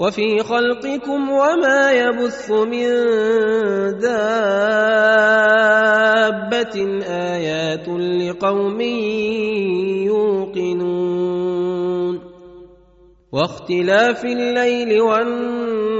وفي خلقكم وما يبث من دابة آيات لقوم يوقنون. واختلاف الليل والنهار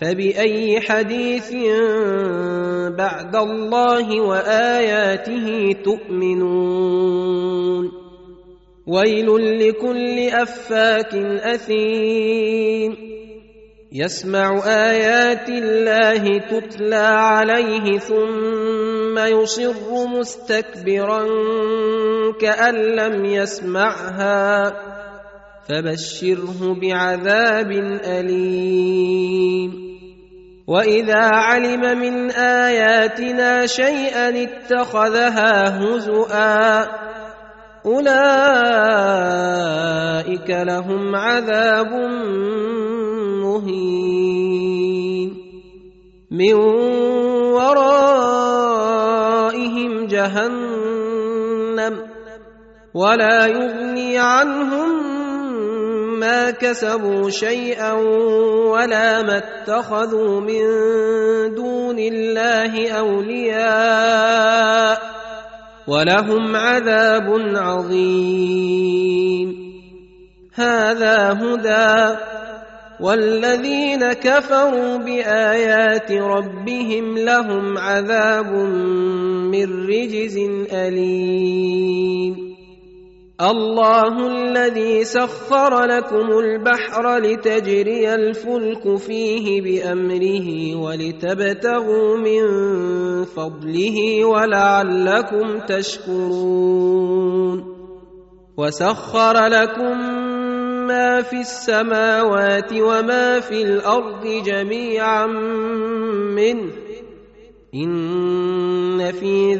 فبأي حديث بعد الله وآياته تؤمنون؟ ويل لكل أفاك أثيم. يسمع آيات الله تتلى عليه ثم يصر مستكبرا كأن لم يسمعها. فبشره بعذاب أليم. وإذا علم من آياتنا شيئا اتخذها هزؤا أولئك لهم عذاب مهين. من ورائهم جهنم ولا يغني عنهم ما كسبوا شيئا ولا ما اتخذوا من دون الله أولياء ولهم عذاب عظيم. هذا هدى والذين كفروا بآيات ربهم لهم عذاب من رجز أليم. الله الذي سخر لكم البحر لتجري الفلك فيه بأمره ولتبتغوا من فضله ولعلكم تشكرون وسخر لكم ما في السماوات وما في الأرض جميعا منه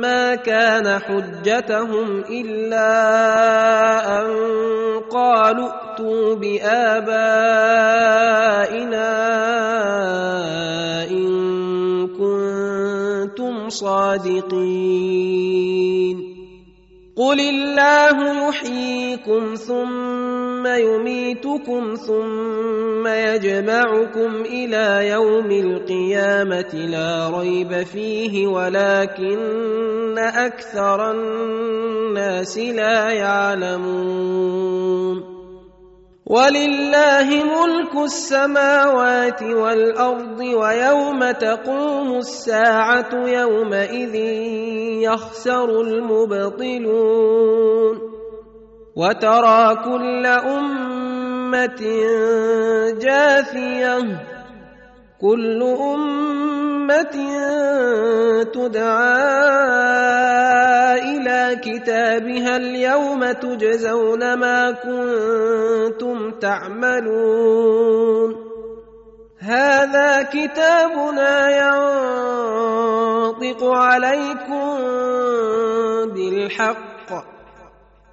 ما كان حجتهم إلا أن قالوا ائتوا بآبائنا إن كنتم صادقين. قل الله يحييكم ثم يميتكم ثم يجمعكم إلى يوم القيامة لا ريب فيه ولكن أكثر الناس لا يعلمون. ولله ملك السماوات والأرض ويوم تقوم الساعة يومئذ يخسر المبطلون. وترى كل أمة جاثية. كل أمة تدعى إلى كتابها اليوم تجزون ما كنتم تعملون. هذا كتابنا ينطق عليكم بالحق.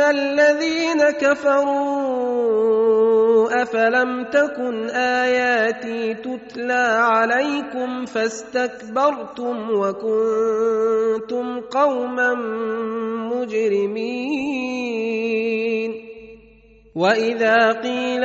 الذين كفروا أفلم تكن آياتي تتلى عليكم فاستكبرتم وكنتم قوما مجرمين وإذا قيل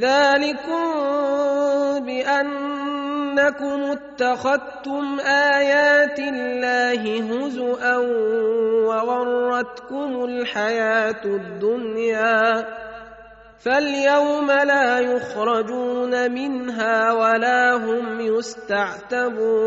ذلكم بأنكم اتخذتم آيات الله هزءا وغرتكم الحياة الدنيا فاليوم لا يخرجون منها ولا هم يستعتبون